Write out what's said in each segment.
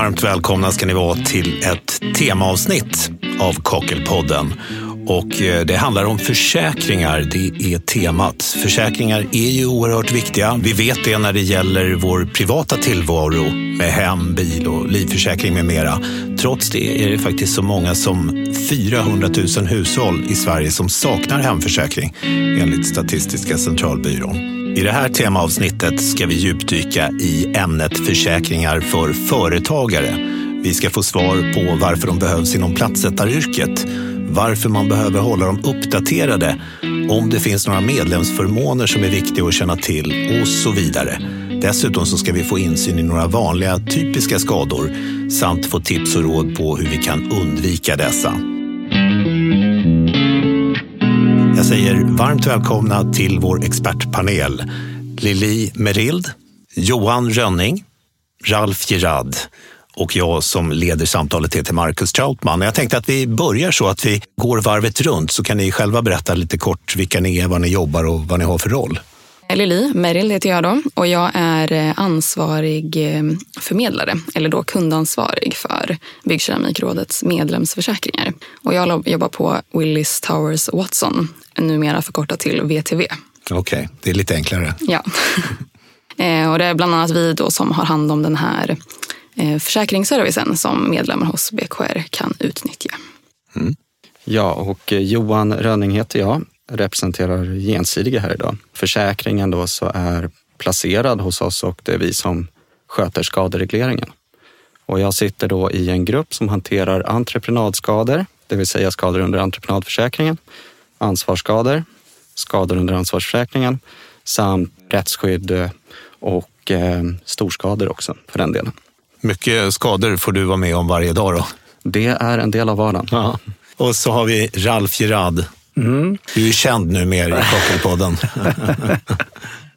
Varmt välkomna ska ni vara till ett temaavsnitt av Kakelpodden. Och eh, det handlar om försäkringar, det är temat. Försäkringar är ju oerhört viktiga. Vi vet det när det gäller vår privata tillvaro med hem, bil och livförsäkring med mera. Trots det är det faktiskt så många som 400 000 hushåll i Sverige som saknar hemförsäkring enligt Statistiska centralbyrån. I det här temaavsnittet ska vi djupdyka i ämnet försäkringar för företagare. Vi ska få svar på varför de behövs inom plattsättaryrket, varför man behöver hålla dem uppdaterade, om det finns några medlemsförmåner som är viktiga att känna till och så vidare. Dessutom så ska vi få insyn i några vanliga typiska skador samt få tips och råd på hur vi kan undvika dessa. Säger varmt välkomna till vår expertpanel. Lili Merild, Johan Rönning, Ralf Girard och jag som leder samtalet heter Marcus Trautman. Jag tänkte att vi börjar så att vi går varvet runt så kan ni själva berätta lite kort vilka ni är, vad ni jobbar och vad ni har för roll. Lili Merrill heter jag då och jag är eh, ansvarig eh, förmedlare, eller då kundansvarig för Byggkeramikrådets medlemsförsäkringar. Och jag jobbar på Willis Towers Watson, numera förkortat till VTV. Okej, okay, det är lite enklare. Ja. Eh, och det är bland annat vi då som har hand om den här försäkringsservicen som medlemmar hos BKR kan utnyttja. Mm. Ja, och Johan Rönning heter jag, representerar Gensidiga här idag. Försäkringen då så är placerad hos oss och det är vi som sköter skaderegleringen. Och jag sitter då i en grupp som hanterar entreprenadskador, det vill säga skador under entreprenadförsäkringen, ansvarsskador, skador under ansvarsförsäkringen samt rättsskydd eh, och eh, storskador också för den delen. Mycket skador får du vara med om varje dag då? Det är en del av vardagen. Ja. Och så har vi Ralf Gerard. Mm. Du är känd nu mer i Kockelpodden.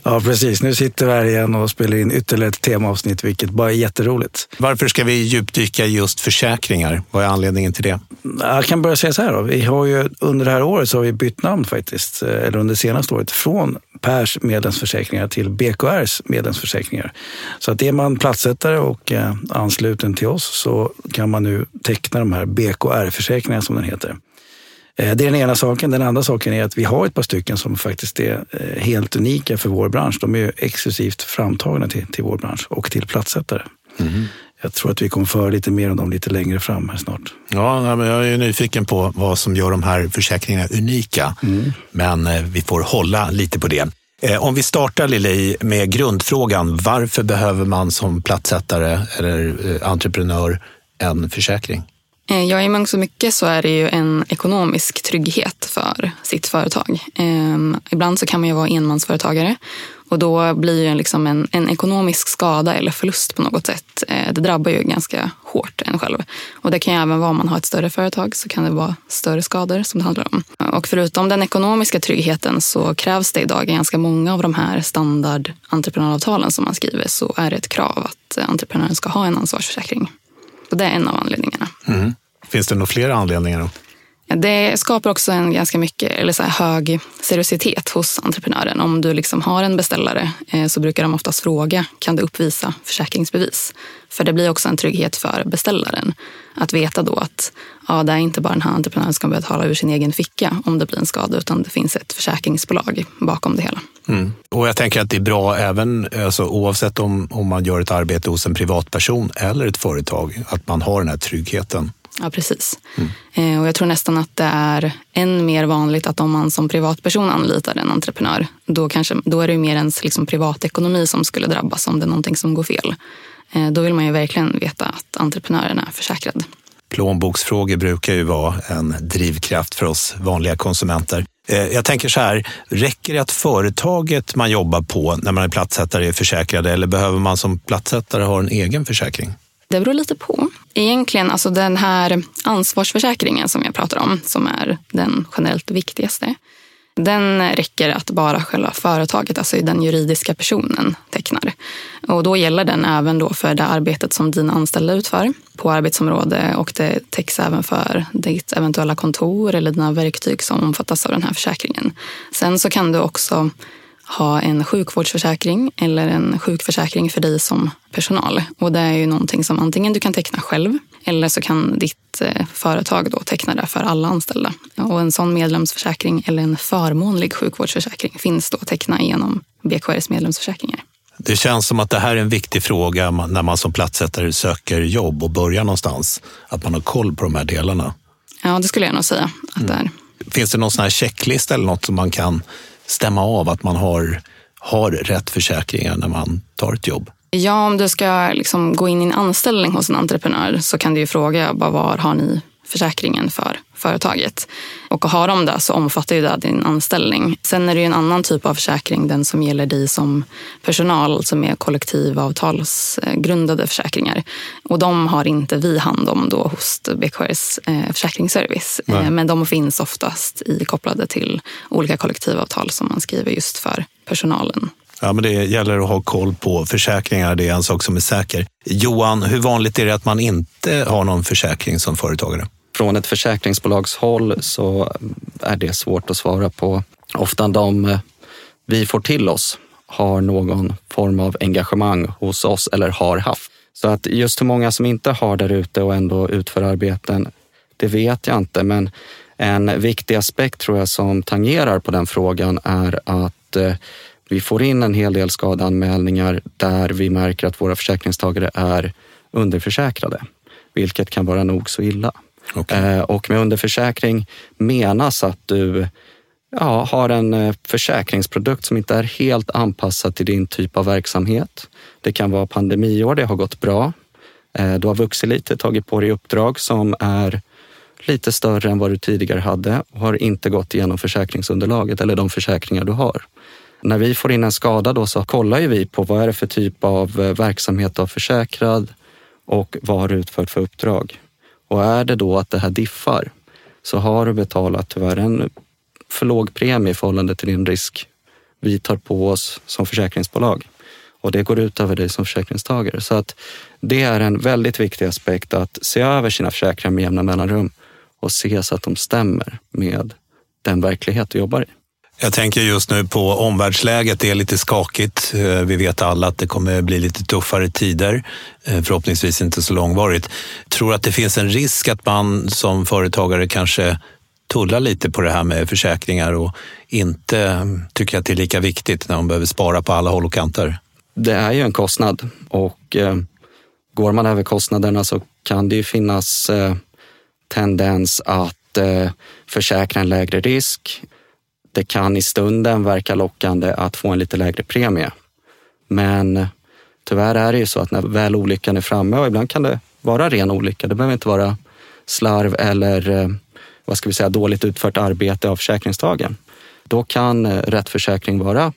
Ja, precis. Nu sitter vi här igen och spelar in ytterligare ett temaavsnitt, vilket bara är jätteroligt. Varför ska vi djupdyka just försäkringar? Vad är anledningen till det? Jag kan börja säga så här. Då. Vi har ju, under det här året så har vi bytt namn faktiskt, eller under det senaste året, från Pers medlemsförsäkringar till BKRs medlemsförsäkringar. Så att är man platssättare och eh, ansluten till oss så kan man nu teckna de här BKR-försäkringarna som den heter. Eh, det är den ena saken. Den andra saken är att vi har ett par stycken som faktiskt är eh, helt unika för vår bransch. De är exklusivt framtagna till, till vår bransch och till platssättare. Mm. Jag tror att vi kommer föra lite mer om dem lite längre fram här snart. Ja, men jag är nyfiken på vad som gör de här försäkringarna unika. Mm. Men eh, vi får hålla lite på det. Om vi startar Lili med grundfrågan. Varför behöver man som platssättare eller entreprenör en försäkring? Eh, ja, i mångt så mycket så är det ju en ekonomisk trygghet för sitt företag. Ehm, ibland så kan man ju vara enmansföretagare och då blir ju liksom en, en ekonomisk skada eller förlust på något sätt. Eh, det drabbar ju ganska hårt en själv. Och det kan ju även vara om man har ett större företag så kan det vara större skador som det handlar om. Och förutom den ekonomiska tryggheten så krävs det idag ganska många av de här standardentreprenadavtalen som man skriver så är det ett krav att entreprenören ska ha en ansvarsförsäkring. Så det är en av anledningarna. Mm. Finns det några fler anledningar? Då? Det skapar också en ganska mycket, eller så hög seriositet hos entreprenören. Om du liksom har en beställare eh, så brukar de oftast fråga, kan du uppvisa försäkringsbevis? För det blir också en trygghet för beställaren. Att veta då att ja, det är inte bara den här entreprenören som ska betala ur sin egen ficka om det blir en skada, utan det finns ett försäkringsbolag bakom det hela. Mm. Och jag tänker att det är bra även alltså, oavsett om, om man gör ett arbete hos en privatperson eller ett företag, att man har den här tryggheten. Ja, precis. Mm. Och jag tror nästan att det är än mer vanligt att om man som privatperson anlitar en entreprenör, då, kanske, då är det mer ens liksom privatekonomi som skulle drabbas om det är någonting som går fel. Eh, då vill man ju verkligen veta att entreprenören är försäkrad. Plånboksfrågor brukar ju vara en drivkraft för oss vanliga konsumenter. Eh, jag tänker så här, räcker det att företaget man jobbar på när man är platssättare är försäkrade eller behöver man som platssättare ha en egen försäkring? Det beror lite på. Egentligen, alltså den här ansvarsförsäkringen som jag pratar om, som är den generellt viktigaste, den räcker att bara själva företaget, alltså den juridiska personen, tecknar. Och då gäller den även då för det arbetet som dina anställda utför på arbetsområde och det täcks även för ditt eventuella kontor eller dina verktyg som omfattas av den här försäkringen. Sen så kan du också ha en sjukvårdsförsäkring eller en sjukförsäkring för dig som personal. Och det är ju någonting som antingen du kan teckna själv eller så kan ditt eh, företag då teckna det för alla anställda. Och en sån medlemsförsäkring eller en förmånlig sjukvårdsförsäkring finns då att teckna genom BKRs medlemsförsäkringar. Det känns som att det här är en viktig fråga när man som platssättare söker jobb och börjar någonstans. Att man har koll på de här delarna. Ja, det skulle jag nog säga att det är. Finns det någon sån här checklista eller något som man kan stämma av att man har, har rätt försäkringar när man tar ett jobb? Ja, om du ska liksom gå in i en anställning hos en entreprenör så kan du ju fråga bara, var har ni försäkringen för företaget. Och har de det så omfattar ju det din anställning. Sen är det ju en annan typ av försäkring, den som gäller dig som personal, som är kollektivavtalsgrundade försäkringar. Och de har inte vi hand om då hos BKRs eh, försäkringsservice. Nej. Men de finns oftast i, kopplade till olika kollektivavtal som man skriver just för personalen. Ja, men det gäller att ha koll på försäkringar. Det är en sak som är säker. Johan, hur vanligt är det att man inte har någon försäkring som företagare? Från ett försäkringsbolagshåll så är det svårt att svara på. Ofta de eh, vi får till oss har någon form av engagemang hos oss eller har haft. Så att just hur många som inte har där ute och ändå utför arbeten, det vet jag inte. Men en viktig aspekt tror jag som tangerar på den frågan är att eh, vi får in en hel del skadeanmälningar där vi märker att våra försäkringstagare är underförsäkrade, vilket kan vara nog så illa. Okay. Eh, och med underförsäkring menas att du ja, har en eh, försäkringsprodukt som inte är helt anpassad till din typ av verksamhet. Det kan vara pandemiår, det har gått bra. Eh, du har vuxit lite, tagit på dig uppdrag som är lite större än vad du tidigare hade och har inte gått igenom försäkringsunderlaget eller de försäkringar du har. När vi får in en skada då så kollar ju vi på vad är det för typ av verksamhet du har försäkrad och vad har du utfört för uppdrag. Och är det då att det här diffar så har du betalat tyvärr en för låg premie i förhållande till din risk vi tar på oss som försäkringsbolag. Och det går ut över dig som försäkringstagare. Så att det är en väldigt viktig aspekt att se över sina försäkringar med jämna mellanrum och se så att de stämmer med den verklighet du jobbar i. Jag tänker just nu på omvärldsläget. Det är lite skakigt. Eh, vi vet alla att det kommer bli lite tuffare tider. Eh, förhoppningsvis inte så långvarigt. Tror att det finns en risk att man som företagare kanske tullar lite på det här med försäkringar och inte mm, tycker att det är lika viktigt när man behöver spara på alla håll och kanter? Det är ju en kostnad och eh, går man över kostnaderna så kan det ju finnas eh, tendens att försäkra en lägre risk det kan i stunden verka lockande att få en lite lägre premie. Men tyvärr är det ju så att när väl olyckan är framme, och ibland kan det vara ren olycka, det behöver inte vara slarv eller eh, vad ska vi säga, dåligt utfört arbete av försäkringstagaren. Då kan eh, rätt försäkring vara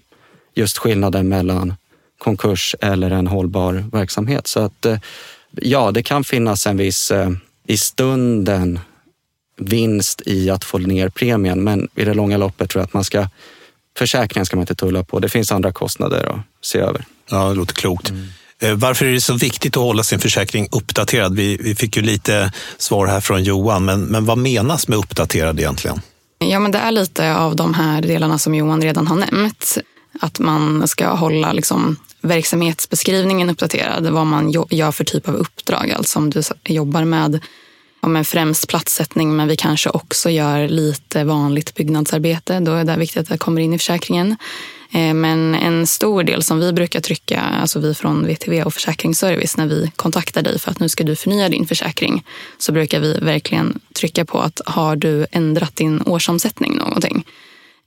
just skillnaden mellan konkurs eller en hållbar verksamhet. Så att eh, ja, det kan finnas en viss i stunden vinst i att få ner premien. Men i det långa loppet tror jag att man ska Försäkringen ska man inte tulla på. Det finns andra kostnader att se över. Ja, det låter klokt. Mm. Eh, varför är det så viktigt att hålla sin försäkring uppdaterad? Vi, vi fick ju lite svar här från Johan, men, men vad menas med uppdaterad egentligen? Ja, men det är lite av de här delarna som Johan redan har nämnt. Att man ska hålla liksom, verksamhetsbeskrivningen uppdaterad, vad man gör för typ av uppdrag. Alltså om du jobbar med ja, men främst platssättning, men vi kanske också gör lite vanligt byggnadsarbete. Då är det viktigt att det kommer in i försäkringen. Eh, men en stor del som vi brukar trycka, alltså vi från VTV och Försäkringsservice, när vi kontaktar dig för att nu ska du förnya din försäkring, så brukar vi verkligen trycka på att har du ändrat din årsomsättning någonting?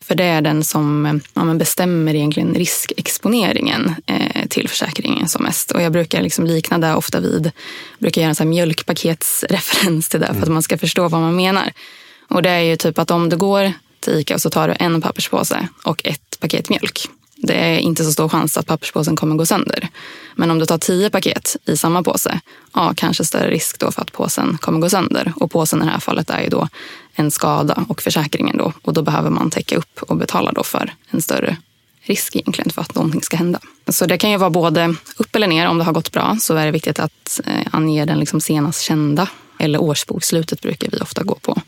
För det är den som ja, bestämmer egentligen riskexponeringen eh, till försäkringen som mest. Och jag brukar liksom likna det ofta vid, brukar göra en mjölkpaketsreferens till det för att man ska förstå vad man menar. Och det är ju typ att om du går till ICA och så tar du en papperspåse och ett paket mjölk det är inte så stor chans att papperspåsen kommer gå sönder. Men om du tar tio paket i samma påse, ja, kanske större risk då för att påsen kommer gå sönder. Och påsen i det här fallet är ju då en skada och försäkringen då. Och då behöver man täcka upp och betala då för en större risk egentligen för att någonting ska hända. Så det kan ju vara både upp eller ner. Om det har gått bra så är det viktigt att eh, ange den liksom senast kända. Eller årsbokslutet brukar vi ofta gå på.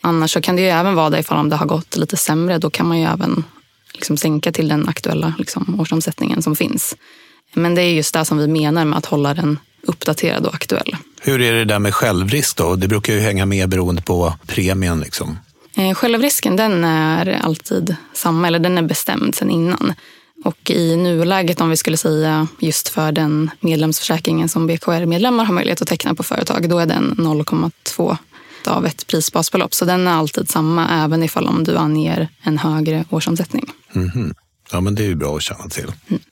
Annars så kan det ju även vara det ifall om det har gått lite sämre. Då kan man ju även liksom sänka till den aktuella liksom, årsomsättningen som finns. Men det är just det som vi menar med att hålla den uppdaterad och aktuell. Hur är det där med självrisk då? Det brukar ju hänga med beroende på premien. Liksom. Eh, självrisken den är alltid samma, eller den är bestämd sedan innan. Och i nuläget, om vi skulle säga just för den medlemsförsäkringen som BKR-medlemmar har möjlighet att teckna på företag, då är den 0,2 av ett prisbasbelopp. Så den är alltid samma, även ifall om du anger en högre årsomsättning. Mm. Ja, men det är ju bra att känna till. Mm.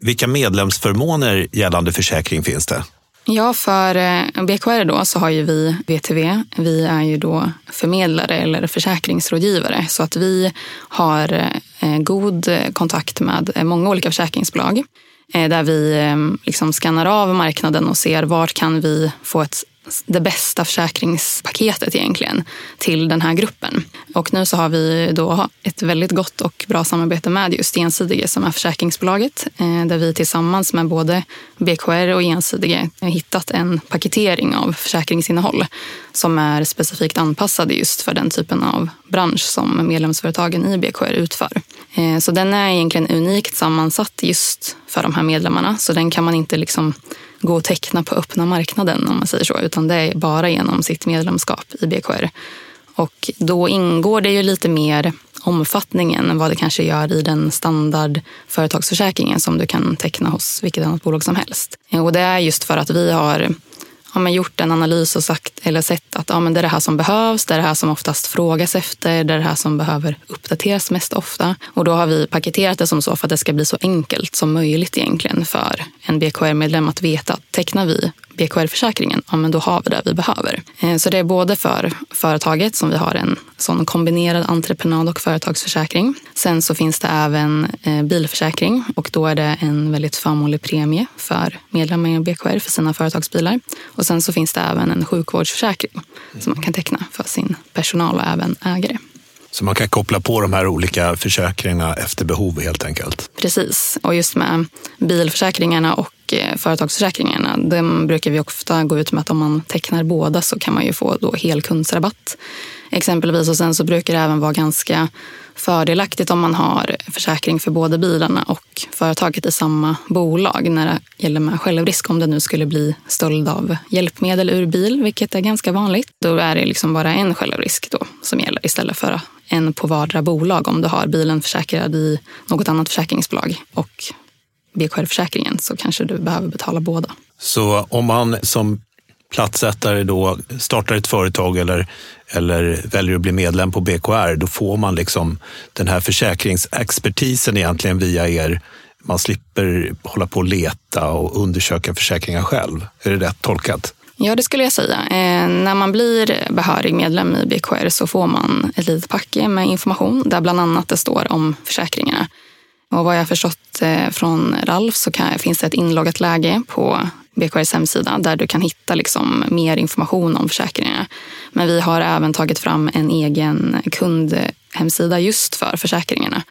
Vilka medlemsförmåner gällande försäkring finns det? Ja, för eh, BKR då så har ju vi VTV. Vi är ju då förmedlare eller försäkringsrådgivare så att vi har eh, god kontakt med många olika försäkringsbolag eh, där vi liksom skannar av marknaden och ser vart kan vi få ett det bästa försäkringspaketet egentligen till den här gruppen. Och nu så har vi då ett väldigt gott och bra samarbete med just Ensidige som är försäkringsbolaget eh, där vi tillsammans med både BKR och Ensidige har hittat en paketering av försäkringsinnehåll som är specifikt anpassade just för den typen av bransch som medlemsföretagen i BKR utför. Eh, så den är egentligen unikt sammansatt just för de här medlemmarna så den kan man inte liksom gå och teckna på öppna marknaden om man säger så, utan det är bara genom sitt medlemskap i BKR. Och då ingår det ju lite mer omfattningen än vad det kanske gör i den standard företagsförsäkringen som du kan teckna hos vilket annat bolag som helst. Och det är just för att vi har ja, men gjort en analys och sagt, eller sett att ja, men det är det här som behövs, det är det här som oftast frågas efter, det är det här som behöver uppdateras mest ofta. Och då har vi paketerat det som så för att det ska bli så enkelt som möjligt egentligen för en BKR-medlem att veta att tecknar vi BKR-försäkringen, ja men då har vi det vi behöver. Eh, så det är både för företaget som vi har en sån kombinerad entreprenad och företagsförsäkring. Sen så finns det även eh, bilförsäkring och då är det en väldigt förmånlig premie för medlemmar i BKR för sina företagsbilar. Och sen så finns det även en sjukvårdsförsäkring som man kan teckna för sin personal och även ägare. Så man kan koppla på de här olika försäkringarna efter behov helt enkelt? Precis, och just med bilförsäkringarna och Eh, företagsförsäkringarna, de brukar vi ofta gå ut med att om man tecknar båda så kan man ju få då helkundsrabatt. Exempelvis och sen så brukar det även vara ganska fördelaktigt om man har försäkring för både bilarna och företaget i samma bolag när det gäller med självrisk. Om det nu skulle bli stöld av hjälpmedel ur bil, vilket är ganska vanligt, då är det liksom bara en självrisk då som gäller istället för en på vardera bolag om du har bilen försäkrad i något annat försäkringsbolag och BKR-försäkringen så kanske du behöver betala båda. Så om man som platssättare då startar ett företag eller, eller väljer att bli medlem på BKR, då får man liksom den här försäkringsexpertisen egentligen via er. Man slipper hålla på och leta och undersöka försäkringar själv. Är det rätt tolkat? Ja, det skulle jag säga. Eh, när man blir behörig medlem i BKR så får man ett litet packe med information där bland annat det står om försäkringarna. Och vad jag har förstått eh, från Ralf så kan, finns det ett inloggat läge på BKRs hemsida där du kan hitta liksom mer information om försäkringarna. Men vi har även tagit fram en egen kundhemsida just för försäkringarna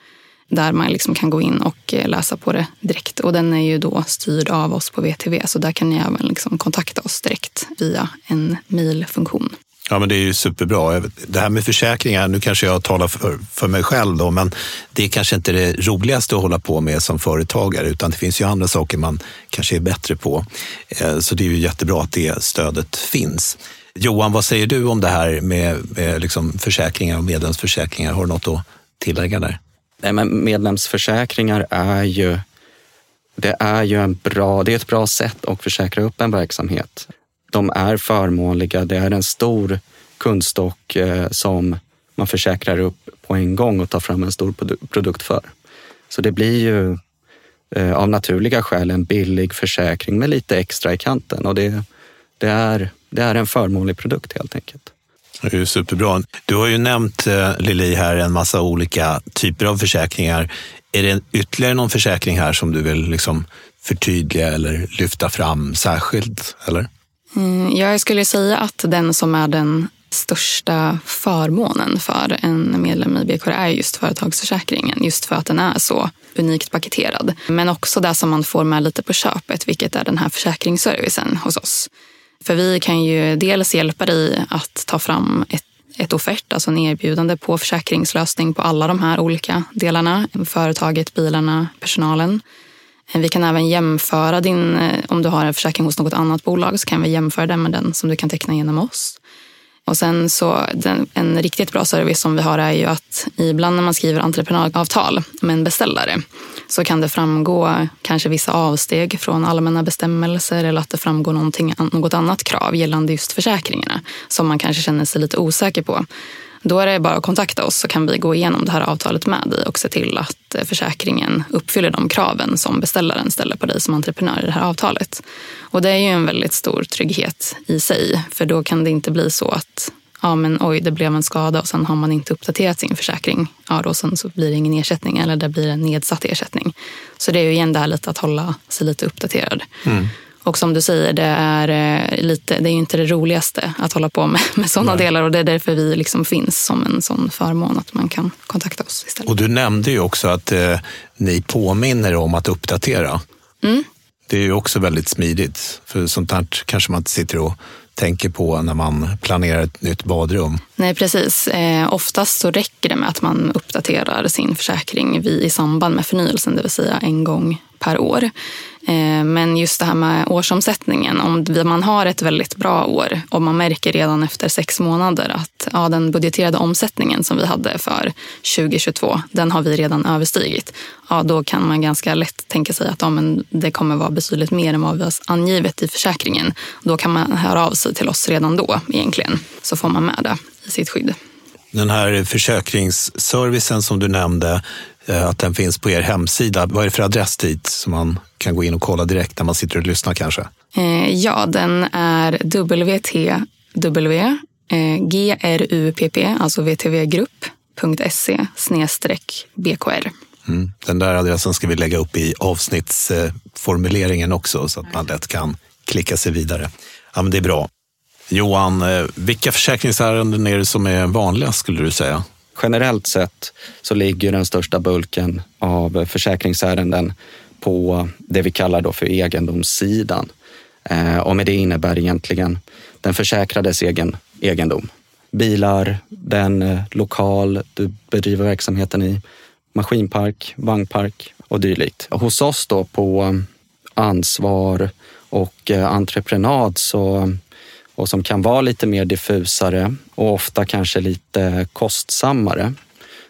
där man liksom kan gå in och eh, läsa på det direkt. Och den är ju då styrd av oss på VTV så där kan ni även liksom kontakta oss direkt via en mejlfunktion. Ja, men det är ju superbra. Det här med försäkringar, nu kanske jag talar för, för mig själv då, men det är kanske inte det roligaste att hålla på med som företagare, utan det finns ju andra saker man kanske är bättre på. Eh, så det är ju jättebra att det stödet finns. Johan, vad säger du om det här med, med liksom försäkringar och medlemsförsäkringar? Har du något att tillägga där? Nej, men medlemsförsäkringar är ju, det är ju en bra, det är ett bra sätt att försäkra upp en verksamhet de är förmånliga. Det är en stor kundstock eh, som man försäkrar upp på en gång och tar fram en stor produkt för. Så det blir ju eh, av naturliga skäl en billig försäkring med lite extra i kanten och det, det, är, det är en förmånlig produkt helt enkelt. Det är superbra. Du har ju nämnt, eh, Lili, här en massa olika typer av försäkringar. Är det ytterligare någon försäkring här som du vill liksom förtydliga eller lyfta fram särskilt? Eller? Mm, jag skulle säga att den som är den största förmånen för en medlem i BKR är just företagsförsäkringen. Just för att den är så unikt paketerad. Men också det som man får med lite på köpet, vilket är den här försäkringsservicen hos oss. För vi kan ju dels hjälpa dig att ta fram ett ett offert, alltså en erbjudande på försäkringslösning på alla de här olika delarna. Företaget, bilarna, personalen. Vi kan även jämföra din, eh, om du har en försäkring hos något annat bolag så kan vi jämföra den med den som du kan teckna genom oss. Och sen så den, en riktigt bra service som vi har är ju att ibland när man skriver entreprenadavtal med en beställare så kan det framgå kanske vissa avsteg från allmänna bestämmelser eller att det framgår något annat krav gällande just försäkringarna som man kanske känner sig lite osäker på. Då är det bara att kontakta oss så kan vi gå igenom det här avtalet med dig och se till att eh, försäkringen uppfyller de kraven som beställaren ställer på dig som entreprenör i det här avtalet. Och det är ju en väldigt stor trygghet i sig, för då kan det inte bli så att ja men oj, det blev en skada och sen har man inte uppdaterat sin försäkring. Ja, då sen så blir det ingen ersättning eller det blir en nedsatt ersättning. Så det är ju igen det här lite att hålla sig lite uppdaterad. Mm. Och som du säger, det är, eh, lite, det är inte det roligaste att hålla på med, med sådana delar och det är därför vi liksom finns som en sån förmån att man kan kontakta oss istället. Och du nämnde ju också att eh, ni påminner om att uppdatera. Mm. Det är ju också väldigt smidigt, för sånt här kanske man inte sitter och tänker på när man planerar ett nytt badrum. Nej, precis. Eh, oftast så räcker det med att man uppdaterar sin försäkring i samband med förnyelsen, det vill säga en gång per år. Eh, men just det här med årsomsättningen, om man har ett väldigt bra år och man märker redan efter sex månader att ja, den budgeterade omsättningen som vi hade för 2022, den har vi redan överstigit. Ja, då kan man ganska lätt tänka sig att ja, men det kommer vara betydligt mer än vad vi har angivit i försäkringen. Då kan man höra av sig till oss redan då egentligen, så får man med det i sitt skydd. Den här försäkringsservicen som du nämnde, att den finns på er hemsida. Vad är det för adress dit som man kan gå in och kolla direkt när man sitter och lyssnar kanske? Eh, ja, den är wtw eh, alltså vtvgrupp.se bkr. Mm. Den där adressen ska vi lägga upp i avsnittsformuleringen också så att man lätt kan klicka sig vidare. Ja, men det är bra. Johan, vilka försäkringsärenden är det som är vanligast skulle du säga? Generellt sett så ligger den största bulken av försäkringsärenden på det vi kallar då för egendomssidan. Eh, och med det innebär egentligen den försäkrades egen egendom. Bilar, den eh, lokal du bedriver verksamheten i, maskinpark, vagnpark och dylikt. Hos oss då på ansvar och eh, entreprenad så och som kan vara lite mer diffusare och ofta kanske lite kostsammare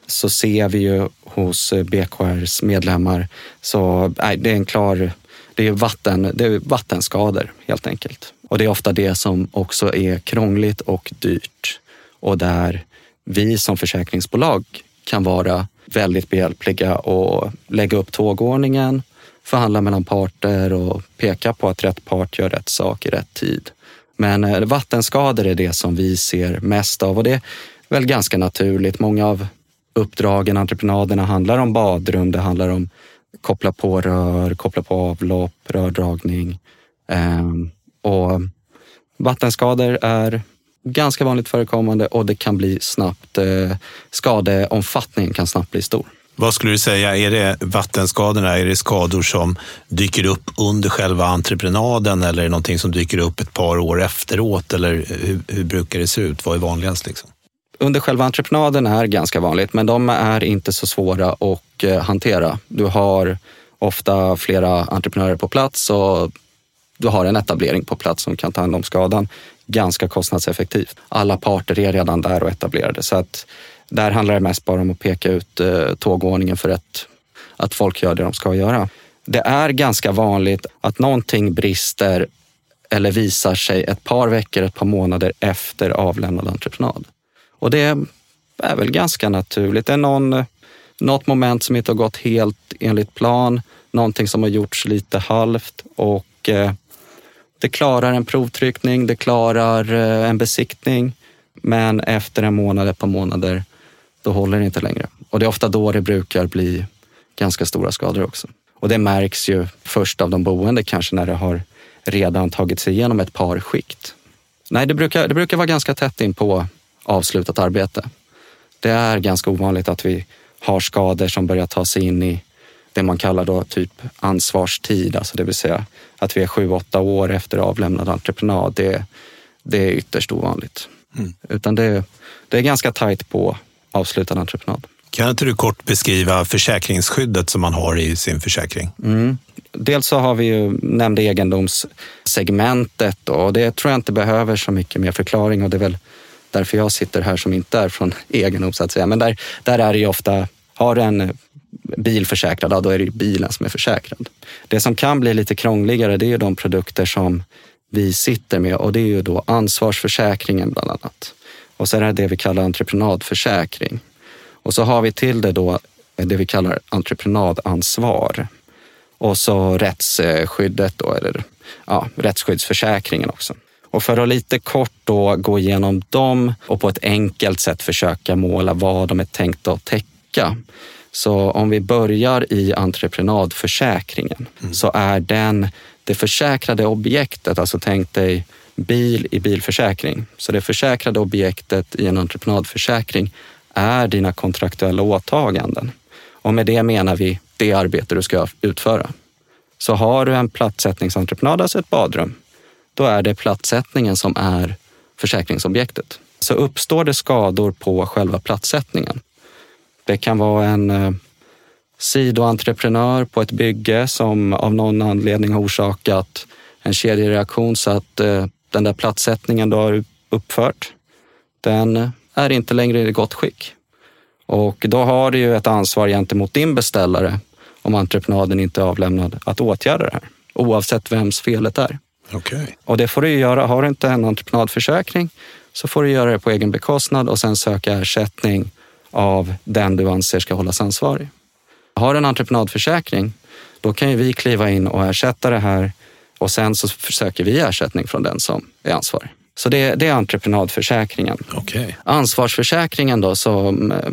så ser vi ju hos BKRs medlemmar så nej, det är en klar det är, vatten, det är vattenskador helt enkelt. Och det är ofta det som också är krångligt och dyrt och där vi som försäkringsbolag kan vara väldigt behjälpliga och lägga upp tågordningen, förhandla mellan parter och peka på att rätt part gör rätt sak i rätt tid. Men eh, vattenskador är det som vi ser mest av och det är väl ganska naturligt. Många av uppdragen, entreprenaderna handlar om badrum, det handlar om koppla på rör, koppla på avlopp, rördragning. Ehm, och vattenskador är ganska vanligt förekommande och det kan bli snabbt, eh, skadeomfattningen kan snabbt bli stor. Vad skulle du säga, är det vattenskadorna, är det skador som dyker upp under själva entreprenaden eller är det någonting som dyker upp ett par år efteråt? Eller hur, hur brukar det se ut? Vad är vanligast? Liksom? Under själva entreprenaden är ganska vanligt, men de är inte så svåra att eh, hantera. Du har ofta flera entreprenörer på plats och du har en etablering på plats som kan ta hand om skadan ganska kostnadseffektivt. Alla parter är redan där och etablerade så att där handlar det mest bara om att peka ut eh, tågordningen för att, att folk gör det de ska göra. Det är ganska vanligt att någonting brister eller visar sig ett par veckor, ett par månader efter avlämnad entreprenad. Och det är väl ganska naturligt. Det är någon, något moment som inte har gått helt enligt plan, någonting som har gjorts lite halvt och eh, det klarar en provtryckning, det klarar eh, en besiktning. Men efter en månad, ett par månader då håller det inte längre. Och det är ofta då det brukar bli ganska stora skador också. Och det märks ju först av de boende kanske när det har redan tagit sig igenom ett par skikt. Nej, det brukar, det brukar vara ganska tätt in på avslutat arbete. Det är ganska ovanligt att vi har skador som börjar ta sig in i det man kallar då typ ansvarstid, alltså det vill säga att vi är sju, åtta år efter avlämnad entreprenad. Det, det är ytterst ovanligt. Mm. Utan det, det är ganska tajt på avslutad entreprenad. Kan inte du kort beskriva försäkringsskyddet som man har i sin försäkring? Mm. Dels så har vi ju nämnde egendomssegmentet och det tror jag inte behöver så mycket mer förklaring och det är väl därför jag sitter här som inte är från egendom så att säga. Men där, där är det ju ofta, har du en bil försäkrad, då är det ju bilen som är försäkrad. Det som kan bli lite krångligare det är ju de produkter som vi sitter med och det är ju då ansvarsförsäkringen bland annat. Och så är det det vi kallar entreprenadförsäkring. Och så har vi till det då det vi kallar entreprenadansvar. Och så rättsskyddet då, eller ja, rättsskyddsförsäkringen också. Och för att lite kort då gå igenom dem och på ett enkelt sätt försöka måla vad de är tänkta att täcka. Så om vi börjar i entreprenadförsäkringen mm. så är den det försäkrade objektet, alltså tänk dig bil i bilförsäkring. Så det försäkrade objektet i en entreprenadförsäkring är dina kontraktuella åtaganden. Och med det menar vi det arbete du ska utföra. Så har du en plattsättningsentreprenad, alltså ett badrum, då är det plattsättningen som är försäkringsobjektet. Så uppstår det skador på själva plattsättningen. Det kan vara en eh, sidoentreprenör på ett bygge som av någon anledning har orsakat en kedjereaktion så att eh, den där plattsättningen du har uppfört, den är inte längre i gott skick. Och då har du ju ett ansvar gentemot din beställare om entreprenaden inte är avlämnad att åtgärda det här, oavsett vems felet är. Okay. Och det får du göra. Har du inte en entreprenadförsäkring så får du göra det på egen bekostnad och sen söka ersättning av den du anser ska hållas ansvarig. Har du en entreprenadförsäkring, då kan ju vi kliva in och ersätta det här och sen så försöker vi ersättning från den som är ansvarig. Så det, det är entreprenadförsäkringen. Okay. Ansvarsförsäkringen då, som eh,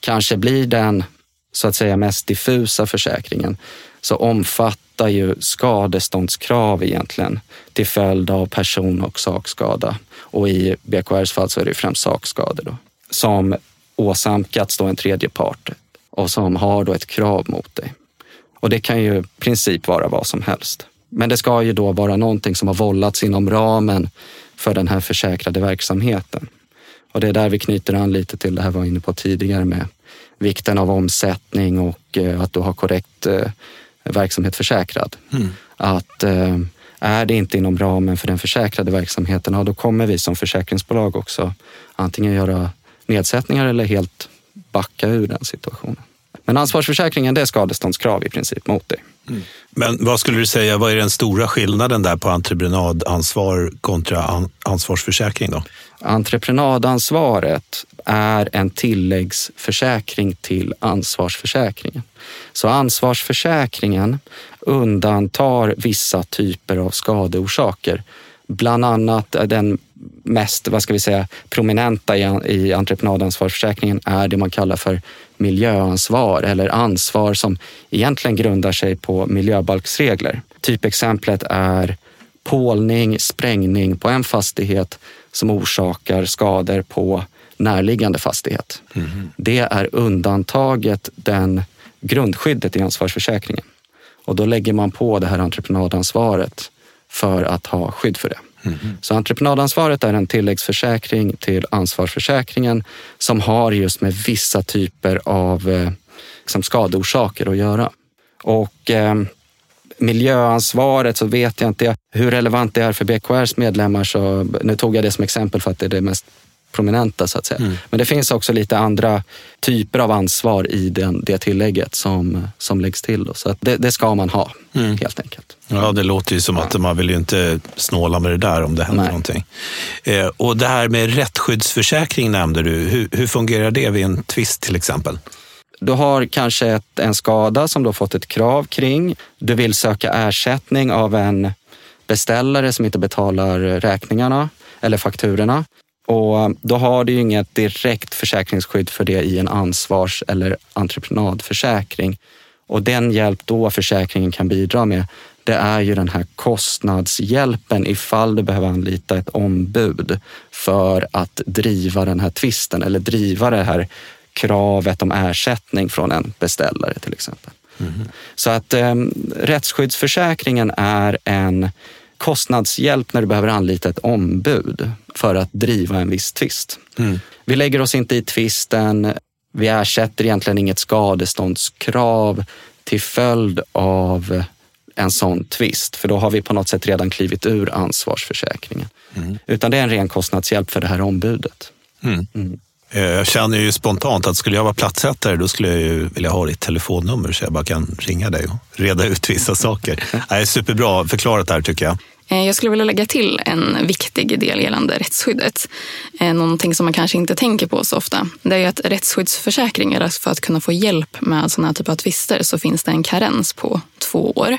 kanske blir den så att säga mest diffusa försäkringen, så omfattar ju skadeståndskrav egentligen till följd av person och sakskada. Och i BKRs fall så är det främst sakskador då, som åsamkats då en tredje part och som har då ett krav mot dig. Och det kan ju i princip vara vad som helst. Men det ska ju då vara någonting som har vållats inom ramen för den här försäkrade verksamheten. Och det är där vi knyter an lite till det här vi var inne på tidigare med vikten av omsättning och eh, att du har korrekt eh, verksamhet försäkrad. Mm. Att eh, är det inte inom ramen för den försäkrade verksamheten, ja, då kommer vi som försäkringsbolag också antingen göra nedsättningar eller helt backa ur den situationen. Men ansvarsförsäkringen, det är skadeståndskrav i princip mot dig. Mm. Men vad skulle du säga, vad är den stora skillnaden där på entreprenadansvar kontra ansvarsförsäkring? då? Entreprenadansvaret är en tilläggsförsäkring till ansvarsförsäkringen. Så ansvarsförsäkringen undantar vissa typer av skadeorsaker. Bland annat den mest vad ska vi säga, prominenta i, i entreprenadansvarsförsäkringen är det man kallar för miljöansvar eller ansvar som egentligen grundar sig på miljöbalksregler. Typexemplet är pålning, sprängning på en fastighet som orsakar skador på närliggande fastighet. Mm. Det är undantaget den grundskyddet i ansvarsförsäkringen. Och då lägger man på det här entreprenadansvaret för att ha skydd för det. Mm. Så entreprenadansvaret är en tilläggsförsäkring till ansvarsförsäkringen som har just med vissa typer av eh, liksom skadeorsaker att göra. Och eh, miljöansvaret så vet jag inte hur relevant det är för BKRs medlemmar. Så nu tog jag det som exempel för att det är det mest prominenta så att säga. Mm. Men det finns också lite andra typer av ansvar i den, det tillägget som, som läggs till. Då. Så det, det, ska man ha mm. helt enkelt. Ja, det låter ju som att man vill ju inte snåla med det där om det händer Nej. någonting. Eh, och det här med rättsskyddsförsäkring nämnde du. Hur, hur fungerar det vid en tvist till exempel? Du har kanske ett, en skada som du har fått ett krav kring. Du vill söka ersättning av en beställare som inte betalar räkningarna eller fakturorna. Och då har du ju inget direkt försäkringsskydd för det i en ansvars eller entreprenadförsäkring. Och den hjälp då försäkringen kan bidra med, det är ju den här kostnadshjälpen ifall du behöver anlita ett ombud för att driva den här tvisten eller driva det här kravet om ersättning från en beställare till exempel. Mm. Så att eh, rättsskyddsförsäkringen är en kostnadshjälp när du behöver anlita ett ombud för att driva en viss tvist. Mm. Vi lägger oss inte i tvisten. Vi ersätter egentligen inget skadeståndskrav till följd av en sån tvist, för då har vi på något sätt redan klivit ur ansvarsförsäkringen. Mm. Utan det är en ren kostnadshjälp för det här ombudet. Mm. Eh, jag känner ju spontant att skulle jag vara plattsättare då skulle jag ju vilja ha ditt telefonnummer så jag bara kan ringa dig och reda ut vissa saker. Det är superbra förklarat där tycker jag. Eh, jag skulle vilja lägga till en viktig del gällande rättsskyddet. Eh, någonting som man kanske inte tänker på så ofta. Det är att rättsskyddsförsäkringar, för att kunna få hjälp med sådana här typer av tvister så finns det en karens på två år.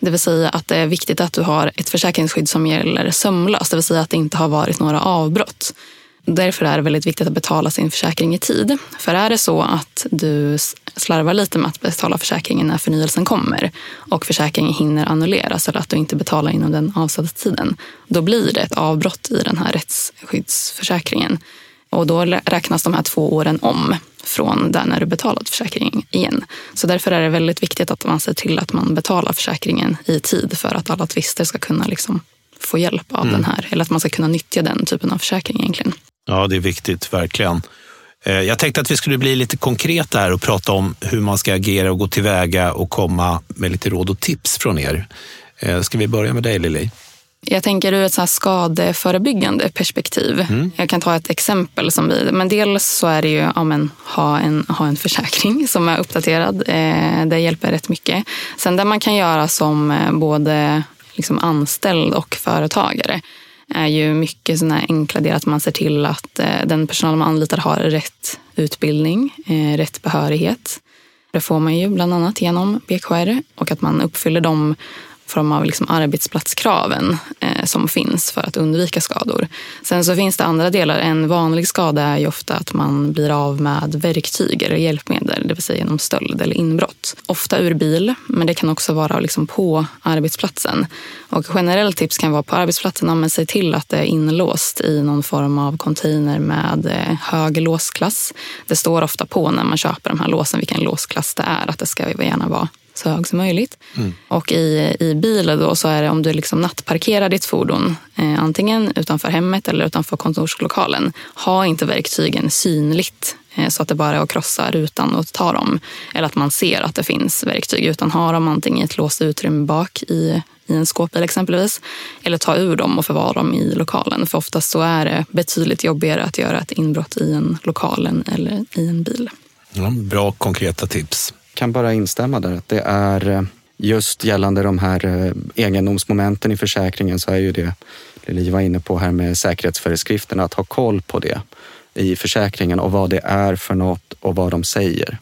Det vill säga att det är viktigt att du har ett försäkringsskydd som gäller sömlöst, det vill säga att det inte har varit några avbrott. Därför är det väldigt viktigt att betala sin försäkring i tid. För är det så att du slarvar lite med att betala försäkringen när förnyelsen kommer och försäkringen hinner annulleras eller att du inte betalar inom den avsatta tiden, då blir det ett avbrott i den här rättsskyddsförsäkringen. Och då räknas de här två åren om från där när du betalat försäkringen igen. Så därför är det väldigt viktigt att man ser till att man betalar försäkringen i tid för att alla tvister ska kunna liksom få hjälp av mm. den här, eller att man ska kunna nyttja den typen av försäkring egentligen. Ja, det är viktigt, verkligen. Eh, jag tänkte att vi skulle bli lite konkreta här och prata om hur man ska agera och gå tillväga och komma med lite råd och tips från er. Eh, ska vi börja med dig Lili? Jag tänker ur ett så skadeförebyggande perspektiv. Mm. Jag kan ta ett exempel. som vi, men Dels så är det ju ja, men, ha, en, ha en försäkring som är uppdaterad. Eh, det hjälper rätt mycket. Sen det man kan göra som både liksom anställd och företagare är ju mycket sådana enkla delar att man ser till att eh, den personal man anlitar har rätt utbildning, eh, rätt behörighet. Det får man ju bland annat genom BKR och att man uppfyller de form av liksom arbetsplatskraven eh, som finns för att undvika skador. Sen så finns det andra delar. En vanlig skada är ju ofta att man blir av med verktyg eller hjälpmedel, det vill säga genom stöld eller inbrott. Ofta ur bil, men det kan också vara liksom på arbetsplatsen. Och generellt tips kan vara på arbetsplatsen, men se till att det är inlåst i någon form av container med eh, hög låsklass. Det står ofta på när man köper de här låsen vilken låsklass det är, att det ska gärna vara så hög som möjligt. Mm. Och i, i bilen då så är det om du liksom nattparkerar ditt fordon eh, antingen utanför hemmet eller utanför kontorslokalen. Ha inte verktygen synligt eh, så att det bara är att krossa rutan och ta dem. Eller att man ser att det finns verktyg. Utan ha dem antingen i ett låst utrymme bak i, i en skåpbil exempelvis. Eller ta ur dem och förvara dem i lokalen. För oftast så är det betydligt jobbigare att göra ett inbrott i en lokal eller i en bil. Ja, bra konkreta tips kan bara instämma där. Att det är eh, just gällande de här eh, egendomsmomenten i försäkringen så är ju det Lili var inne på här med säkerhetsföreskrifterna, att ha koll på det i försäkringen och vad det är för något och vad de säger.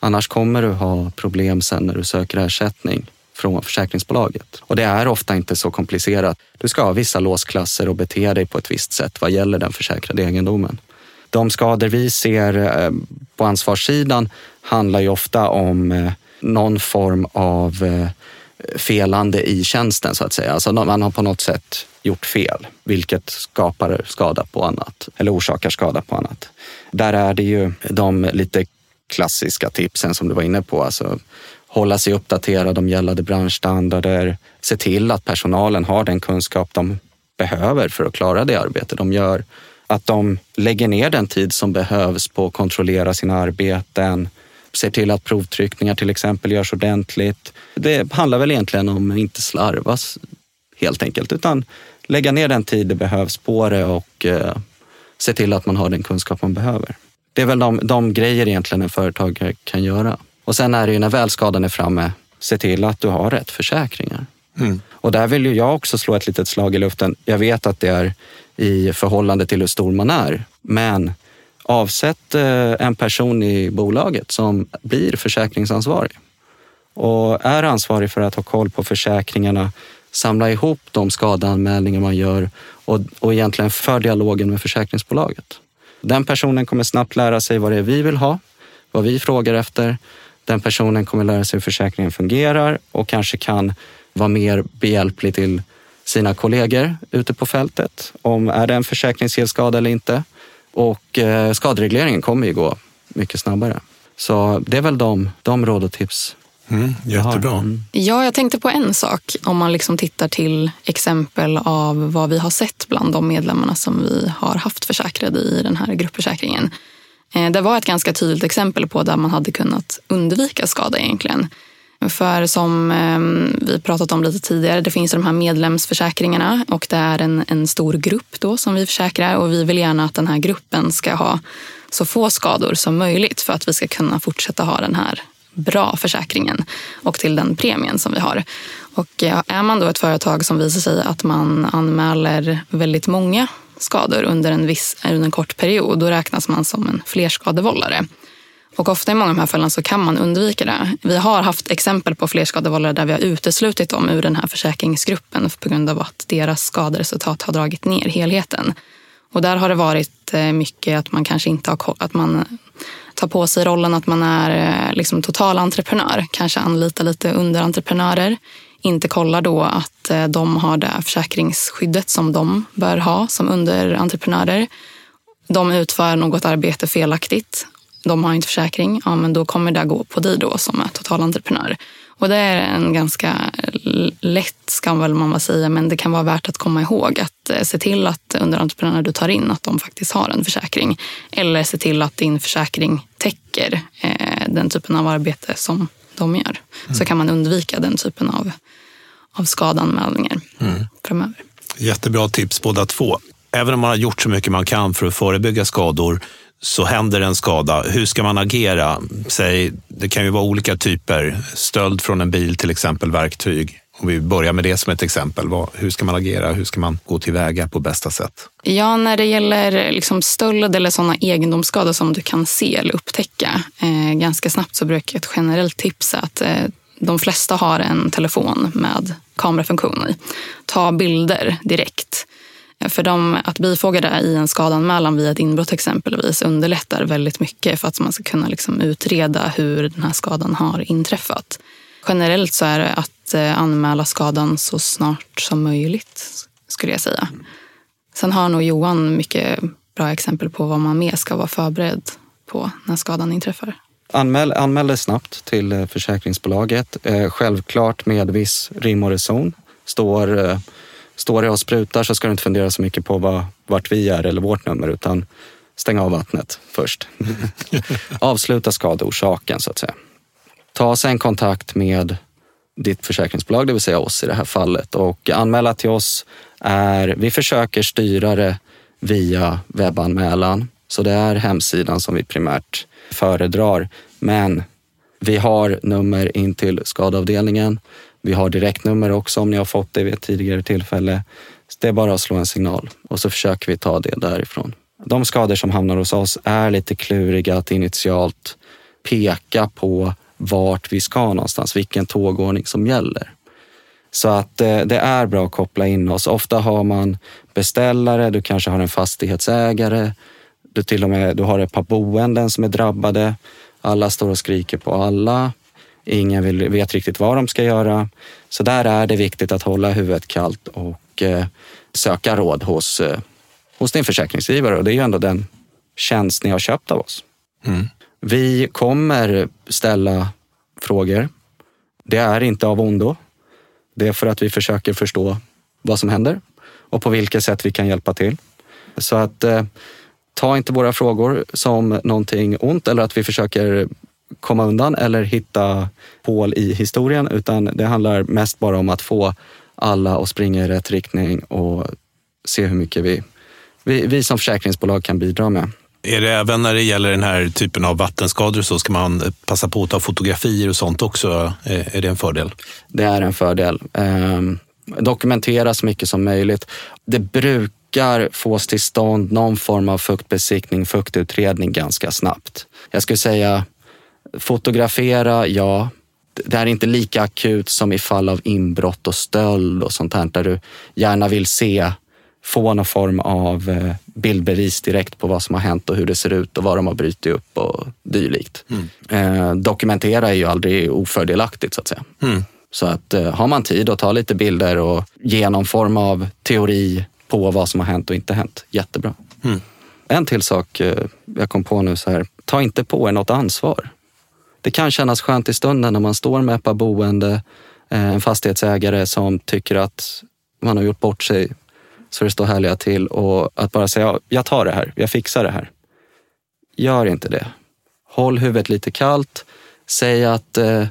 Annars kommer du ha problem sen när du söker ersättning från försäkringsbolaget. Och det är ofta inte så komplicerat. Du ska ha vissa låsklasser och bete dig på ett visst sätt vad gäller den försäkrade egendomen. De skador vi ser eh, på ansvarssidan handlar ju ofta om eh, någon form av eh, felande i tjänsten så att säga. Alltså man har på något sätt gjort fel, vilket skapar skada på annat eller orsakar skada på annat. Där är det ju de lite klassiska tipsen som du var inne på, alltså hålla sig uppdaterad om gällande branschstandarder, se till att personalen har den kunskap de behöver för att klara det arbete de gör att de lägger ner den tid som behövs på att kontrollera sina arbeten, ser till att provtryckningar till exempel görs ordentligt. Det handlar väl egentligen om att inte slarvas helt enkelt, utan lägga ner den tid det behövs på det och eh, se till att man har den kunskap man behöver. Det är väl de, de grejer egentligen en företagare kan göra. Och sen är det ju när väl skadan är framme, se till att du har rätt försäkringar. Mm. Och där vill ju jag också slå ett litet slag i luften. Jag vet att det är i förhållande till hur stor man är. Men avsätt eh, en person i bolaget som blir försäkringsansvarig och är ansvarig för att ha koll på försäkringarna, samla ihop de skadeanmälningar man gör och, och egentligen för dialogen med försäkringsbolaget. Den personen kommer snabbt lära sig vad det är vi vill ha, vad vi frågar efter. Den personen kommer lära sig hur försäkringen fungerar och kanske kan vara mer behjälplig till sina kollegor ute på fältet om är det en försäkringshelskada eller inte. Och eh, skaderegleringen kommer ju gå mycket snabbare. Så det är väl de, de råd och tips Mm, jättebra. Mm. Ja, jag tänkte på en sak. Om man liksom tittar till exempel av vad vi har sett bland de medlemmarna som vi har haft försäkrade i den här gruppförsäkringen. Eh, det var ett ganska tydligt exempel på där man hade kunnat undvika skada egentligen. För som ehm, vi pratat om lite tidigare, det finns de här medlemsförsäkringarna och det är en, en stor grupp då som vi försäkrar och vi vill gärna att den här gruppen ska ha så få skador som möjligt för att vi ska kunna fortsätta ha den här bra försäkringen och till den premien som vi har. Och är man då ett företag som visar sig att man anmäler väldigt många skador under en, viss, under en kort period, då räknas man som en flerskadevållare. Och ofta i många av de här fallen så kan man undvika det. Vi har haft exempel på flerskadevållare där vi har uteslutit dem ur den här försäkringsgruppen på grund av att deras skaderesultat har dragit ner helheten. Och där har det varit eh, mycket att man kanske inte har att man tar på sig rollen att man är eh, liksom total entreprenör, kanske anlitar lite underentreprenörer, inte kollar då att eh, de har det försäkringsskyddet som de bör ha som underentreprenörer. De utför något arbete felaktigt de har inte försäkring, ja, men då kommer det gå på dig då som är totalentreprenör. Och det är en ganska lätt skam väl man säga, men det kan vara värt att komma ihåg att eh, se till att underentreprenörer du tar in, att de faktiskt har en försäkring. Eller se till att din försäkring täcker eh, den typen av arbete som de gör. Mm. Så kan man undvika den typen av, av skadanmälningar mm. framöver. Jättebra tips båda två. Även om man har gjort så mycket man kan för att förebygga skador så händer en skada. Hur ska man agera? Säg, det kan ju vara olika typer. Stöld från en bil till exempel, verktyg. Om vi börjar med det som ett exempel. Hur ska man agera? Hur ska man gå tillväga på bästa sätt? Ja, när det gäller liksom stöld eller sådana egendomsskador som du kan se eller upptäcka eh, ganska snabbt så brukar ett generellt tips att eh, de flesta har en telefon med kamerafunktion i. Ta bilder direkt. För dem, att bifoga det i en skadanmälan via ett inbrott exempelvis underlättar väldigt mycket för att man ska kunna liksom utreda hur den här skadan har inträffat. Generellt så är det att eh, anmäla skadan så snart som möjligt, skulle jag säga. Sen har nog Johan mycket bra exempel på vad man mer ska vara förberedd på när skadan inträffar. Anmäl, anmäl det snabbt till eh, försäkringsbolaget. Eh, självklart med viss rim och reson. Står Står jag och sprutar så ska du inte fundera så mycket på vad, vart vi är eller vårt nummer utan stäng av vattnet först. Avsluta skadeorsaken så att säga. Ta sen kontakt med ditt försäkringsbolag, det vill säga oss i det här fallet och anmäla till oss är, vi försöker styra det via webbanmälan. Så det är hemsidan som vi primärt föredrar. Men vi har nummer in till skadeavdelningen vi har direktnummer också om ni har fått det vid ett tidigare tillfälle. Så det är bara att slå en signal och så försöker vi ta det därifrån. De skador som hamnar hos oss är lite kluriga att initialt peka på vart vi ska någonstans, vilken tågordning som gäller. Så att eh, det är bra att koppla in oss. Ofta har man beställare, du kanske har en fastighetsägare, du till och med du har ett par boenden som är drabbade. Alla står och skriker på alla. Ingen vill, vet riktigt vad de ska göra. Så där är det viktigt att hålla huvudet kallt och eh, söka råd hos, eh, hos din försäkringsgivare och det är ju ändå den tjänst ni har köpt av oss. Mm. Vi kommer ställa frågor. Det är inte av ondo. Det är för att vi försöker förstå vad som händer och på vilket sätt vi kan hjälpa till. Så att eh, ta inte våra frågor som någonting ont eller att vi försöker komma undan eller hitta hål i historien, utan det handlar mest bara om att få alla att springa i rätt riktning och se hur mycket vi, vi, vi som försäkringsbolag kan bidra med. Är det även när det gäller den här typen av vattenskador så ska man passa på att ta fotografier och sånt också? Är det en fördel? Det är en fördel. Ehm, dokumentera så mycket som möjligt. Det brukar fås till stånd någon form av fuktbesiktning, fuktutredning ganska snabbt. Jag skulle säga Fotografera, ja. Det är inte lika akut som i fall av inbrott och stöld och sånt här där du gärna vill se, få någon form av eh, bildbevis direkt på vad som har hänt och hur det ser ut och vad de har brutit upp och dylikt. Mm. Eh, dokumentera är ju aldrig ofördelaktigt så att säga. Mm. Så att eh, har man tid att ta lite bilder och ge någon form av teori på vad som har hänt och inte hänt, jättebra. Mm. En till sak jag kom på nu så här, ta inte på er något ansvar det kan kännas skönt i stunden när man står med ett par boende, eh, en fastighetsägare som tycker att man har gjort bort sig så det står härliga till och att bara säga, ja, jag tar det här, jag fixar det här. Gör inte det. Håll huvudet lite kallt. Säg att eh,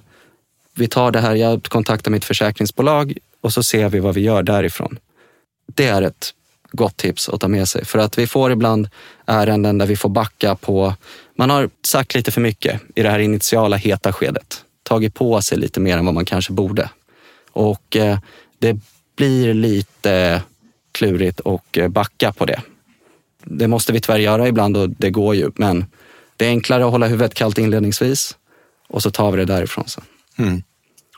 vi tar det här, jag kontaktar mitt försäkringsbolag och så ser vi vad vi gör därifrån. Det är ett gott tips att ta med sig för att vi får ibland ärenden där vi får backa på, man har sagt lite för mycket i det här initiala heta skedet. Tagit på sig lite mer än vad man kanske borde. Och eh, det blir lite klurigt och eh, backa på det. Det måste vi tyvärr göra ibland och det går ju, men det är enklare att hålla huvudet kallt inledningsvis och så tar vi det därifrån sen. Mm.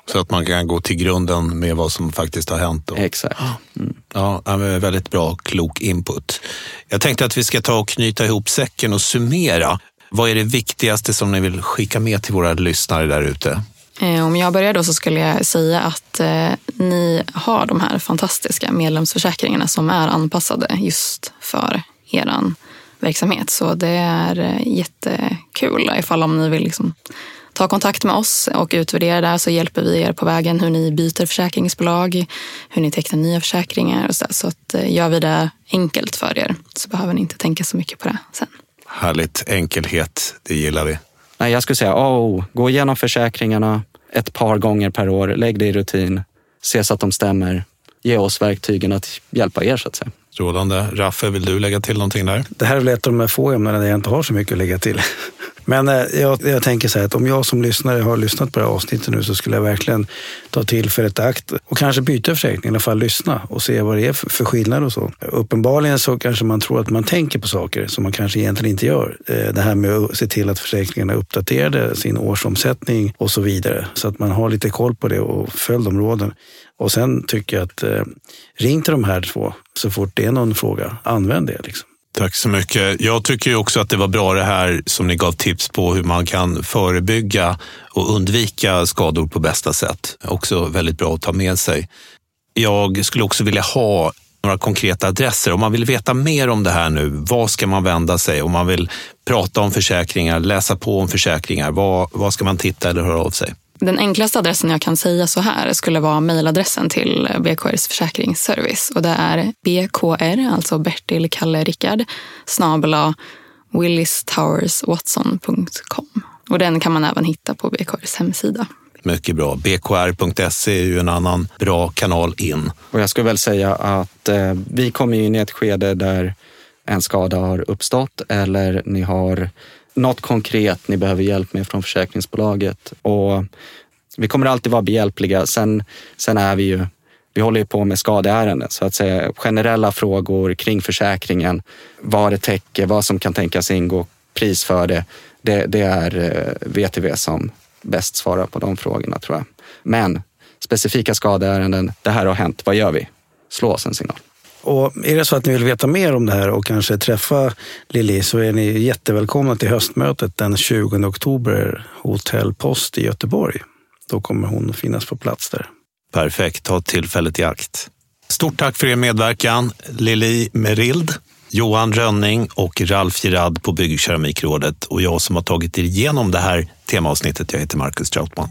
Så att man kan gå till grunden med vad som faktiskt har hänt. Då. Exakt. Mm. Ja, väldigt bra, klok input. Jag tänkte att vi ska ta och knyta ihop säcken och summera. Vad är det viktigaste som ni vill skicka med till våra lyssnare där ute? Eh, om jag börjar då så skulle jag säga att eh, ni har de här fantastiska medlemsförsäkringarna som är anpassade just för er verksamhet. Så det är eh, jättekul ifall om ni vill liksom ta kontakt med oss och utvärdera det så hjälper vi er på vägen hur ni byter försäkringsbolag, hur ni tecknar nya försäkringar och så. där. Så att gör vi det enkelt för er så behöver ni inte tänka så mycket på det sen. Härligt, enkelhet, det gillar vi. Nej, jag skulle säga, oh, gå igenom försäkringarna ett par gånger per år, lägg det i rutin, se så att de stämmer, ge oss verktygen att hjälpa er så att säga. Strålande. Raffe, vill du lägga till någonting där? Det här är väl ett av de få ämnena där jag inte har så mycket att lägga till. Men eh, jag, jag, tänker så här att om jag som lyssnare har lyssnat på det här avsnittet nu så skulle jag verkligen ta tillfället i akt och kanske byta försäkring, i alla fall lyssna och se vad det är för, för skillnad och så. Uppenbarligen så kanske man tror att man tänker på saker som man kanske egentligen inte gör. Eh, det här med att se till att försäkringarna uppdaterade sin årsomsättning och så vidare. Så att man har lite koll på det och följ de råden. Och sen tycker jag att eh, ring till de här två så fort det är någon fråga. Använd det. Liksom. Tack så mycket. Jag tycker också att det var bra det här som ni gav tips på hur man kan förebygga och undvika skador på bästa sätt. Också väldigt bra att ta med sig. Jag skulle också vilja ha några konkreta adresser. Om man vill veta mer om det här nu, vad ska man vända sig? Om man vill prata om försäkringar, läsa på om försäkringar, vad, vad ska man titta eller höra av sig? Den enklaste adressen jag kan säga så här skulle vara mejladressen till BKRs försäkringsservice och det är bkr, alltså Bertil Kalle Rickard, snabela willistowerswatson.com. Och den kan man även hitta på BKRs hemsida. Mycket bra. BKR.se är ju en annan bra kanal in. Och jag skulle väl säga att eh, vi kommer in i ett skede där en skada har uppstått eller ni har något konkret ni behöver hjälp med från försäkringsbolaget. Och vi kommer alltid vara behjälpliga. Sen, sen är vi ju, vi håller ju på med skadeärenden, så att säga generella frågor kring försäkringen, vad det täcker, vad som kan tänkas ingå, pris för det. Det, det är eh, VTV som bäst svarar på de frågorna tror jag. Men specifika skadeärenden, det här har hänt, vad gör vi? Slå oss en signal. Och är det så att ni vill veta mer om det här och kanske träffa Lili så är ni jättevälkomna till höstmötet den 20 oktober, Hotell Post i Göteborg. Då kommer hon att finnas på plats där. Perfekt, ta tillfället i akt. Stort tack för er medverkan, Lili Merild, Johan Rönning och Ralf Girard på Byggkeramikrådet och jag som har tagit er igenom det här temaavsnittet. Jag heter Marcus Trautman.